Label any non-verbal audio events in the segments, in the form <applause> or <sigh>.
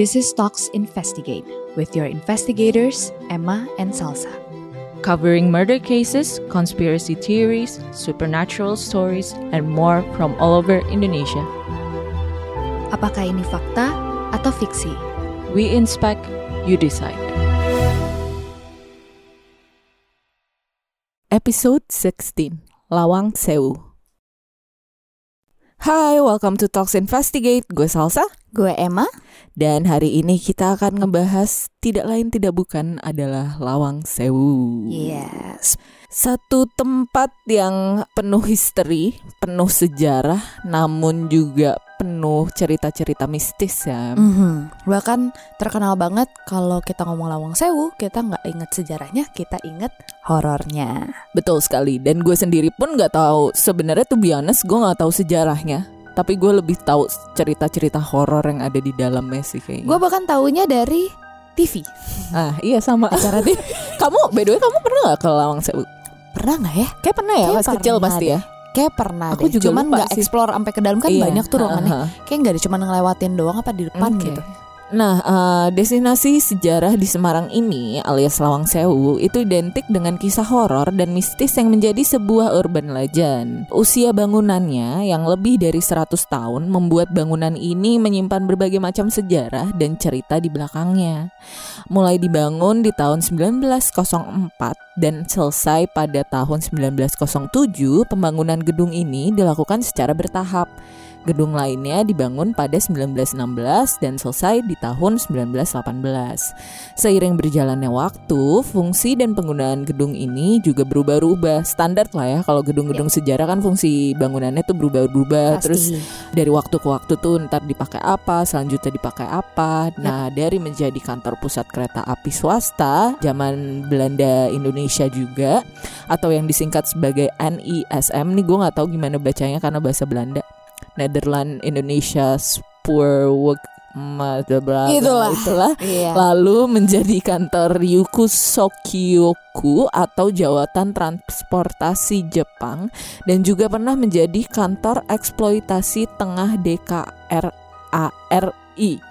This is Talks Investigate with your investigators, Emma and Salsa. covering murder cases, conspiracy theories, supernatural stories, and more from all over Indonesia. Apakah ini fakta atau fiksi? We inspect, you decide. Episode 16 Lawang Sewu Hai, welcome to Talks Investigate. Gue Salsa. Gue Emma. Dan hari ini kita akan ngebahas tidak lain tidak bukan adalah Lawang Sewu. Yes. Satu tempat yang penuh history, penuh sejarah, namun juga penuh cerita-cerita mistis ya. Mhm. Bahkan terkenal banget kalau kita ngomong Lawang Sewu, kita nggak inget sejarahnya, kita inget horornya. Betul sekali. Dan gue sendiri pun nggak tahu sebenarnya tuh biasa gue nggak tahu sejarahnya. Tapi gue lebih tahu cerita-cerita horor yang ada di dalamnya sih kayaknya. Gue bahkan taunya dari TV. ah iya sama. Acara TV. <laughs> kamu, by the way kamu pernah nggak ke Lawang Sewu? Pernah nggak ya? Kayak pernah ya Kayak pas kecil pasti ya. Kayak pernah Aku deh. juga Cuman nggak explore sampai ke dalam kan Iya, banyak tuh ruangannya. ha-ha. Kayak nggak ada cuma ngelewatin doang apa di depan Oke. gitu. Nah, eh, destinasi sejarah di Semarang ini alias Lawang Sewu itu identik dengan kisah horor dan mistis yang menjadi sebuah urban legend. Usia bangunannya yang lebih dari 100 tahun membuat bangunan ini menyimpan berbagai macam sejarah dan cerita di belakangnya. Mulai dibangun di tahun 1904 dan selesai pada tahun 1907, pembangunan gedung ini dilakukan secara bertahap. Gedung lainnya dibangun pada 1916 dan selesai di tahun 1918. Seiring berjalannya waktu, fungsi dan penggunaan gedung ini juga berubah-ubah. Standar lah ya kalau gedung-gedung sejarah kan fungsi bangunannya tuh berubah-ubah. Terus dari waktu ke waktu tuh ntar dipakai apa, selanjutnya dipakai apa. Nah, dari menjadi kantor pusat kereta api swasta zaman Belanda Indonesia juga atau yang disingkat sebagai NISM nih gue nggak tahu gimana bacanya karena bahasa Belanda. Netherland Indonesia Spoorweg Itulah. Itulah. itulah Iya. lalu menjadi kantor Ryuku Sokyoku atau Jawatan Transportasi Jepang dan juga pernah menjadi kantor eksploitasi tengah DKRARI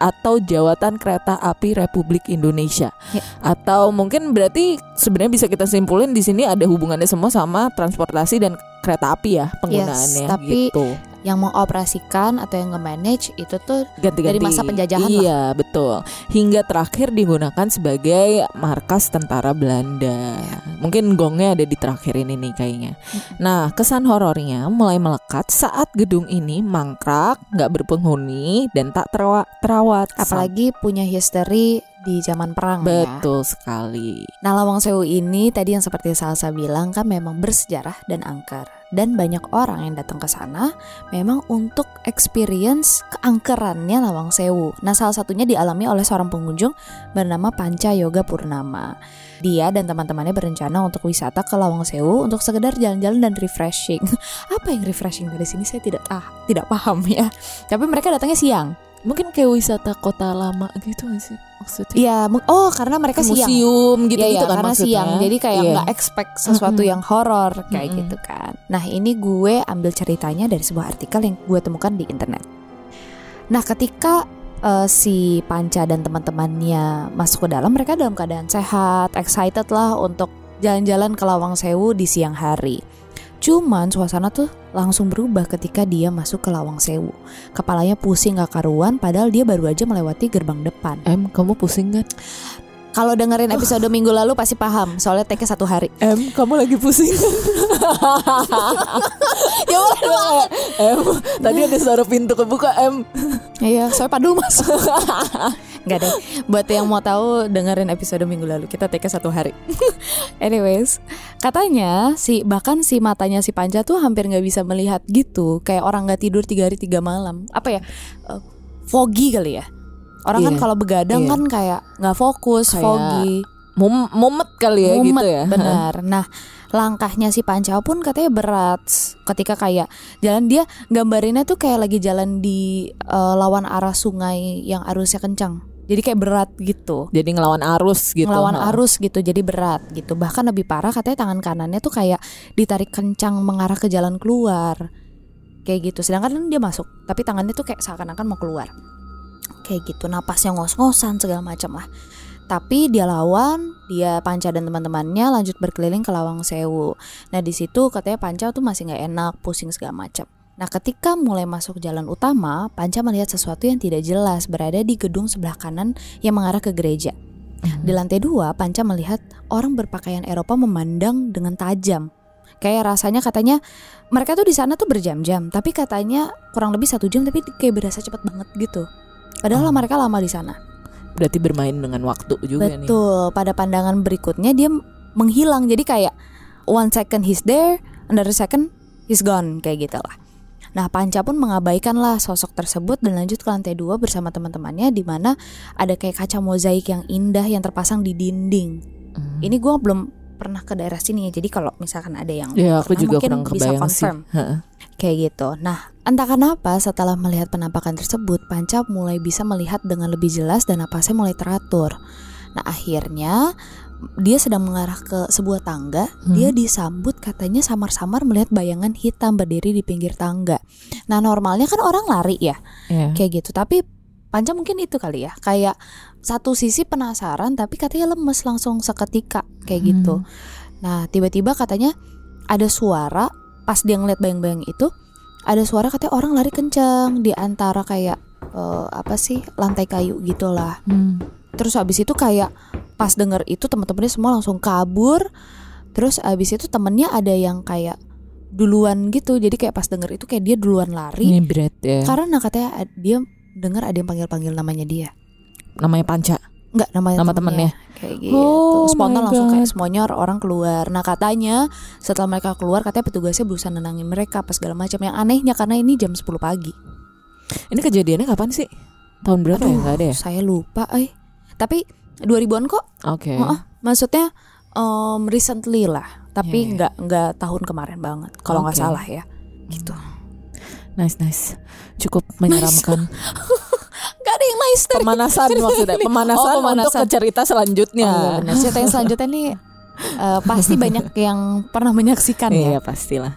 atau Jawatan Kereta Api Republik Indonesia. Ya. Atau mungkin berarti sebenarnya bisa kita simpulin di sini ada hubungannya semua sama transportasi dan kereta api ya penggunaannya tapi gitu. Yang mengoperasikan atau yang nge-manage itu tuh Ganti-ganti. dari masa penjajahan lah. Iya, betul. Hingga terakhir digunakan sebagai markas tentara Belanda. Mungkin gongnya ada di terakhir ini nih kayaknya. Nah, kesan horornya mulai melekat saat gedung ini mangkrak, nggak berpenghuni dan tak terawa- terawat. apalagi punya history di zaman perang ya. betul sekali. Nah, Lawang Sewu ini tadi yang seperti Salsa bilang kan memang bersejarah dan angker. Dan banyak orang yang datang ke sana memang untuk experience keangkerannya Lawang Sewu. Nah, salah satunya dialami oleh seorang pengunjung bernama Panca Yoga Purnama. Dia dan teman-temannya berencana untuk wisata ke Lawang Sewu untuk sekedar jalan-jalan dan refreshing. <laughs> Apa yang refreshing dari sini saya tidak ah, tidak paham ya. Tapi mereka datangnya siang. Mungkin kayak wisata kota lama gitu gak sih maksudnya? Iya, meng- oh karena mereka siang. Museum gitu, gitu iya, kan karena maksudnya. siang jadi kayak Iya. nggak expect sesuatu Mm-mm. yang horor kayak Mm-mm. gitu kan nah ini gue ambil ceritanya dari sebuah artikel yang gue temukan di internet nah ketika eh, si Panca dan teman-temannya masuk ke dalam mereka dalam keadaan sehat excited lah untuk jalan-jalan ke Lawang Sewu di siang hari Cuman suasana tuh langsung berubah ketika dia masuk ke Lawang Sewu. Kepalanya pusing gak karuan padahal dia baru aja melewati gerbang depan. Em, kamu pusing kan? Kalau dengerin episode minggu lalu pasti paham, soalnya take satu hari. Em, kamu lagi pusing <laughs> ya udah. Em, tadi ada suara pintu kebuka Em. Iya, soalnya padul masuk. <laughs> Enggak deh. Buat yang mau tahu dengerin episode minggu lalu, kita take satu hari. <laughs> Anyways, katanya si bahkan si matanya si Panca tuh hampir nggak bisa melihat gitu, kayak orang nggak tidur tiga hari tiga malam. Apa ya? Eh, foggy kali ya. Orang kan Iya, kalau begadang iya. kan kayak nggak fokus, Kayak foggy. Mom momet kali ya Mumet, gitu ya. <laughs> Benar. Nah, langkahnya si Panca pun katanya berat ketika kayak jalan dia gambarinnya tuh kayak lagi jalan di eh, lawan arah sungai yang arusnya kencang. Jadi kayak berat gitu. Jadi ngelawan arus gitu. Ngelawan ha. arus gitu jadi berat gitu. Bahkan lebih parah katanya tangan kanannya tuh kayak ditarik kencang mengarah ke jalan keluar. Kayak gitu. Sedangkan dia masuk, tapi tangannya tuh kayak seakan-akan mau keluar. kayak gitu napasnya ngos-ngosan segala macam lah tapi dia lawan dia Panca dan teman-temannya lanjut berkeliling ke Lawang Sewu nah di situ katanya Panca tuh masih nggak enak pusing segala macam Nah, ketika mulai masuk jalan utama, Panca melihat sesuatu yang tidak jelas berada di gedung sebelah kanan yang mengarah ke gereja. Di lantai dua, Panca melihat orang berpakaian Eropa memandang dengan tajam. Kayak rasanya katanya mereka tuh di sana tuh berjam-jam, tapi katanya kurang lebih satu jam, tapi kayak berasa cepet banget gitu. Padahal Oh. mereka lama di sana. Berarti bermain dengan waktu juga nih. Betul. Pada pandangan berikutnya dia menghilang. Jadi kayak one second he's there, another second he's gone kayak gitu lah. Nah, Panca pun mengabaikanlah sosok tersebut dan lanjut ke lantai dua bersama teman-temannya di mana ada kayak kaca mozaik yang indah yang terpasang di dinding. Hmm. Ini gua belum pernah ke daerah sini ya. Jadi kalau misalkan ada yang Ya aku juga mungkin kurang bisa sih. confirm Heeh. kayak gitu. Nah, entah kenapa setelah melihat penampakan tersebut, Panca mulai bisa melihat dengan lebih jelas dan napasnya mulai teratur. Nah, akhirnya dia sedang mengarah ke sebuah tangga, Hmm. dia disambut katanya samar-samar melihat bayangan hitam berdiri di pinggir tangga. Nah, normalnya kan orang lari ya, Iya. kayak gitu. Tapi Panca mungkin itu kali ya, kayak satu sisi penasaran tapi katanya lemes langsung seketika kayak gitu. Hmm. Nah, tiba-tiba katanya ada suara pas dia ngeliat bayang-bayang itu, ada suara katanya orang lari kencang di antara kayak eh, apa sih lantai kayu gitulah. Hmm. Terus habis itu kayak pas denger itu teman-temannya semua langsung kabur. Terus habis itu temennya ada yang kayak duluan gitu. Jadi kayak pas denger itu kayak dia duluan lari. Ini berat ya. Karena katanya dia dengar ada yang panggil-panggil namanya dia. Namanya Panca. Enggak namanya Nama temennya. Kayak gitu. Oh Spontan langsung kayak semuanya orang keluar. Nah katanya setelah mereka keluar katanya petugasnya berusaha nenangin mereka apa segala macam. Yang anehnya karena ini jam 10 pagi. Ini kejadiannya kapan sih? Tahun berapa ya? Aduh, Enggak ada ya? Saya lupa eh. Tapi 2000-an kok. Oke. Heeh. Maksudnya um, recently lah. Tapi Iya, iya. nggak nggak tahun kemarin banget. Kalau nggak salah ya. Gitu. Nice nice. Cukup menyeramkan. <laughs> Gak ada yang nice dari Pemanasan maksudnya. Pemanasan, Oh, pemanasan. untuk ke cerita selanjutnya. Oh, iya benar. Cerita yang selanjutnya nih <laughs> eh, pasti banyak yang pernah menyaksikan ya. Iya pastilah.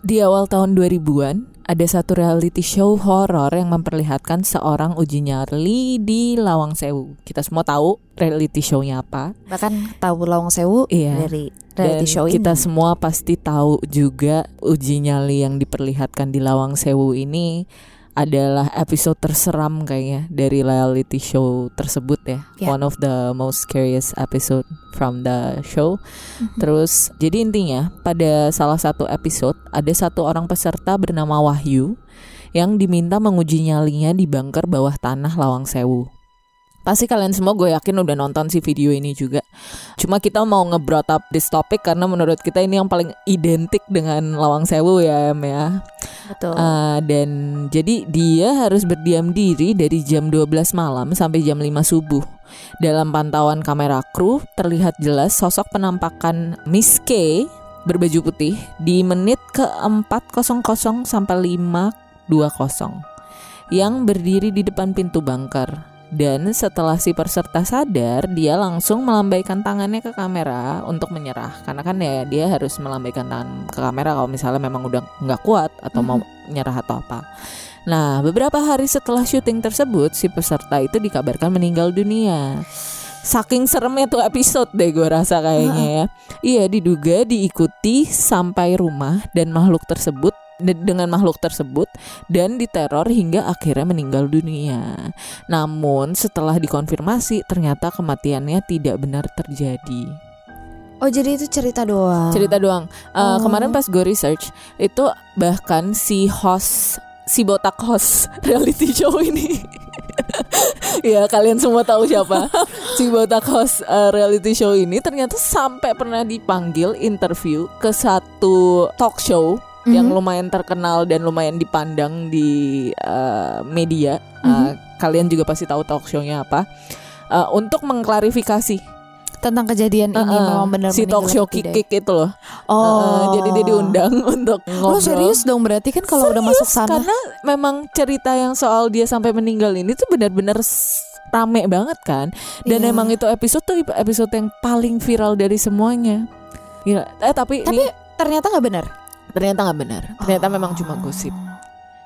Di awal tahun 2000-an, ada satu reality show horor yang memperlihatkan seorang uji nyali di Lawang Sewu. Kita semua tahu reality show-nya apa. Bahkan tahu Lawang Sewu Iya. dari Dan reality show kita ini. semua pasti tahu juga uji nyali yang diperlihatkan di Lawang Sewu ini adalah episode terseram kayaknya dari reality show tersebut ya. Ya. One of the most scariest episode from the show. Mhm. Terus jadi intinya pada salah satu episode ada satu orang peserta bernama Wahyu yang diminta menguji nyalinya di bunker bawah tanah Lawang Sewu. Pasti kalian semua gue yakin udah nonton si video ini juga. Cuma kita mau nge-brought up this topic karena menurut kita ini yang paling identik dengan Lawang Sewu ya Em ya. Betul. Uh, dan jadi dia harus berdiam diri dari jam 12 malam sampai jam 5 subuh. Dalam pantauan kamera kru terlihat jelas sosok penampakan Miss K berbaju putih di menit ke 400 sampai 520 yang berdiri di depan pintu bunker. Dan setelah si peserta sadar, dia langsung melambaikan tangannya ke kamera untuk menyerah. Karena kan ya dia harus melambaikan tangan ke kamera kalau misalnya memang udah nggak kuat atau mau nyerah atau apa. Nah, beberapa hari setelah syuting tersebut, si peserta itu dikabarkan meninggal dunia. Saking seremnya tuh episode deh gue rasa kayaknya ya. Iya diduga diikuti sampai rumah dan makhluk tersebut de- dengan makhluk tersebut dan diteror hingga akhirnya meninggal dunia. Namun setelah dikonfirmasi ternyata kematiannya tidak benar terjadi. oh jadi itu cerita doang. Cerita doang. Uh, Oh. Kemarin pas gue research itu bahkan si host si botak host <laughs> reality show ini. <laughs> ya kalian semua tahu siapa <laughs> si botak host uh, reality show ini ternyata sampai pernah dipanggil interview ke satu talk show yang Mhm. lumayan terkenal dan lumayan dipandang di uh, media. Uh, Kalian juga pasti tahu talk show-nya apa. Uh, untuk mengklarifikasi tentang kejadian ini uh, uh, memang benar si talk show tidak. kikik itu loh. Oh, Uh, jadi dia diundang <laughs> untuk Lo ngobrol. serius dong berarti kan kalau udah masuk sana. Karena memang cerita yang soal dia sampai meninggal ini tuh benar-benar rame banget kan. Dan Iya. emang itu episode tuh episode yang paling viral dari semuanya. Gila. Eh tapi, Tapi ini ternyata nggak benar. Ternyata nggak benar ternyata memang cuma gosip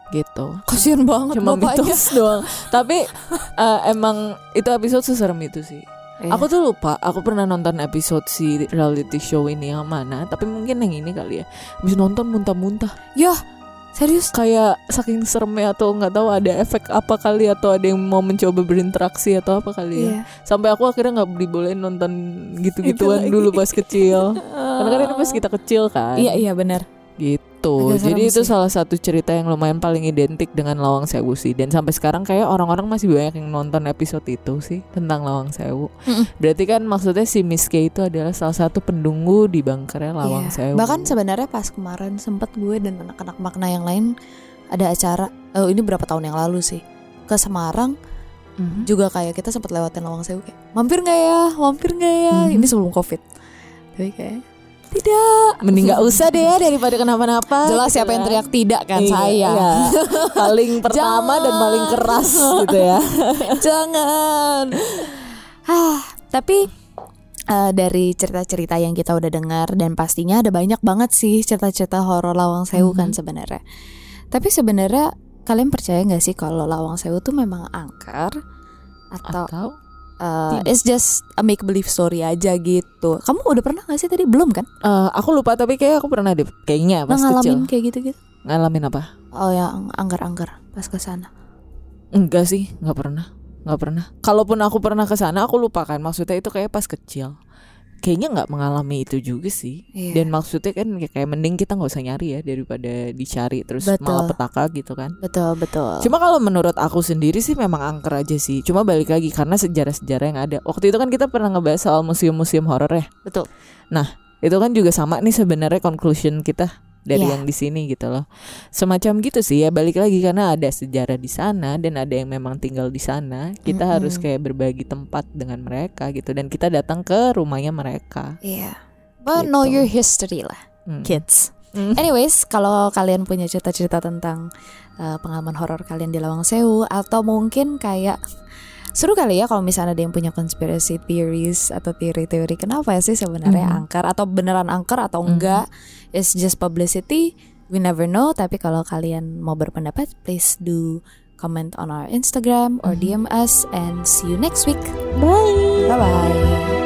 gitu Kasian banget cuma bapaknya. mitos doang <laughs> tapi eh, emang itu episode seserem itu sih Iya. Aku tuh lupa, aku pernah nonton episode si reality show ini yang mana, tapi mungkin yang ini kali ya. Habis nonton muntah-muntah. Yah, serius? Kayak saking seremnya atau nggak tahu ada efek apa kali atau ada yang mau mencoba berinteraksi atau apa kali ya. Iya. Sampai aku akhirnya nggak dibolehin nonton gitu-gituan dulu pas kecil. <laughs> Karena kan itu pas kita kecil kan. Iya, iya benar. Gitu. Agak Jadi itu sih. salah satu cerita yang lumayan paling identik dengan Lawang Sewu sih. Dan sampai sekarang kayak orang-orang masih banyak yang nonton episode itu sih tentang Lawang Sewu. Mm-mm. Berarti kan maksudnya si Miss K itu adalah salah satu pendunggu di bangkernya Lawang Iya. Sewu. Bahkan sebenarnya pas kemarin sempet gue dan anak-anak makna yang lain ada acara. Oh ini berapa tahun yang lalu sih ke Semarang Mhm. juga kayak kita sempat lewatin Lawang Sewu kayak mampir nggak ya, mampir nggak ya. Mhm. Ini sebelum covid. Tapi kayak tidak. Mending gak usah deh ya daripada kenapa-napa. Jelas siapa yang teriak tidak kan Iya, saya. iya. <laughs> paling pertama dan paling keras gitu ya. <laughs> Jangan. Ah, tapi eh, dari cerita-cerita yang kita udah dengar dan pastinya ada banyak banget sih cerita-cerita horor Lawang Sewu kan Mhm. sebenarnya. Tapi sebenarnya kalian percaya nggak sih kalau Lawang Sewu tuh memang angker atau Atau eh, tidak. it's just a make believe story aja gitu? Kamu udah pernah nggak sih tadi belum kan eh, aku lupa tapi kayak aku pernah deh kayaknya pas ngalamin kecil. kayak gitu-gitu? Ngalamin apa? Oh yang angker-angker pas ke sana. Enggak sih, nggak pernah, nggak pernah. Kalaupun aku pernah ke sana, aku lupakan. Maksudnya itu kayak pas kecil. Kayaknya nggak mengalami itu juga sih. Iya. Dan maksudnya kan kayak, kayak mending kita nggak usah nyari ya daripada dicari terus Betul. malah petaka gitu kan. Betul betul. Cuma kalau menurut aku sendiri sih memang angker aja sih. Cuma balik lagi karena sejarah-sejarah yang ada. Waktu itu kan kita pernah ngebahas soal museum-museum horor ya. betul. Itu kan juga sama nih sebenarnya conclusion kita dari Iya. yang di sini gitu loh. Semacam gitu sih ya balik lagi karena ada sejarah di sana dan ada yang memang tinggal di sana. Kita Mm-mm. harus kayak berbagi tempat dengan mereka gitu dan kita datang ke rumahnya mereka. Iya. But know Gitu. your history lah, Hmm. kids. Hmm. Anyways, kalau kalian punya cerita-cerita tentang uh, pengalaman horor kalian di Lawang Sewu atau mungkin kayak seru kali ya kalau misalnya ada yang punya conspiracy theories atau teori-teori kenapa ya sih sebenarnya Mhm. angker atau beneran angker atau enggak, it's just publicity. We never know. Tapi kalau kalian mau berpendapat, please do comment on our Instagram or. DM us and see you next week. Bye. Bye bye.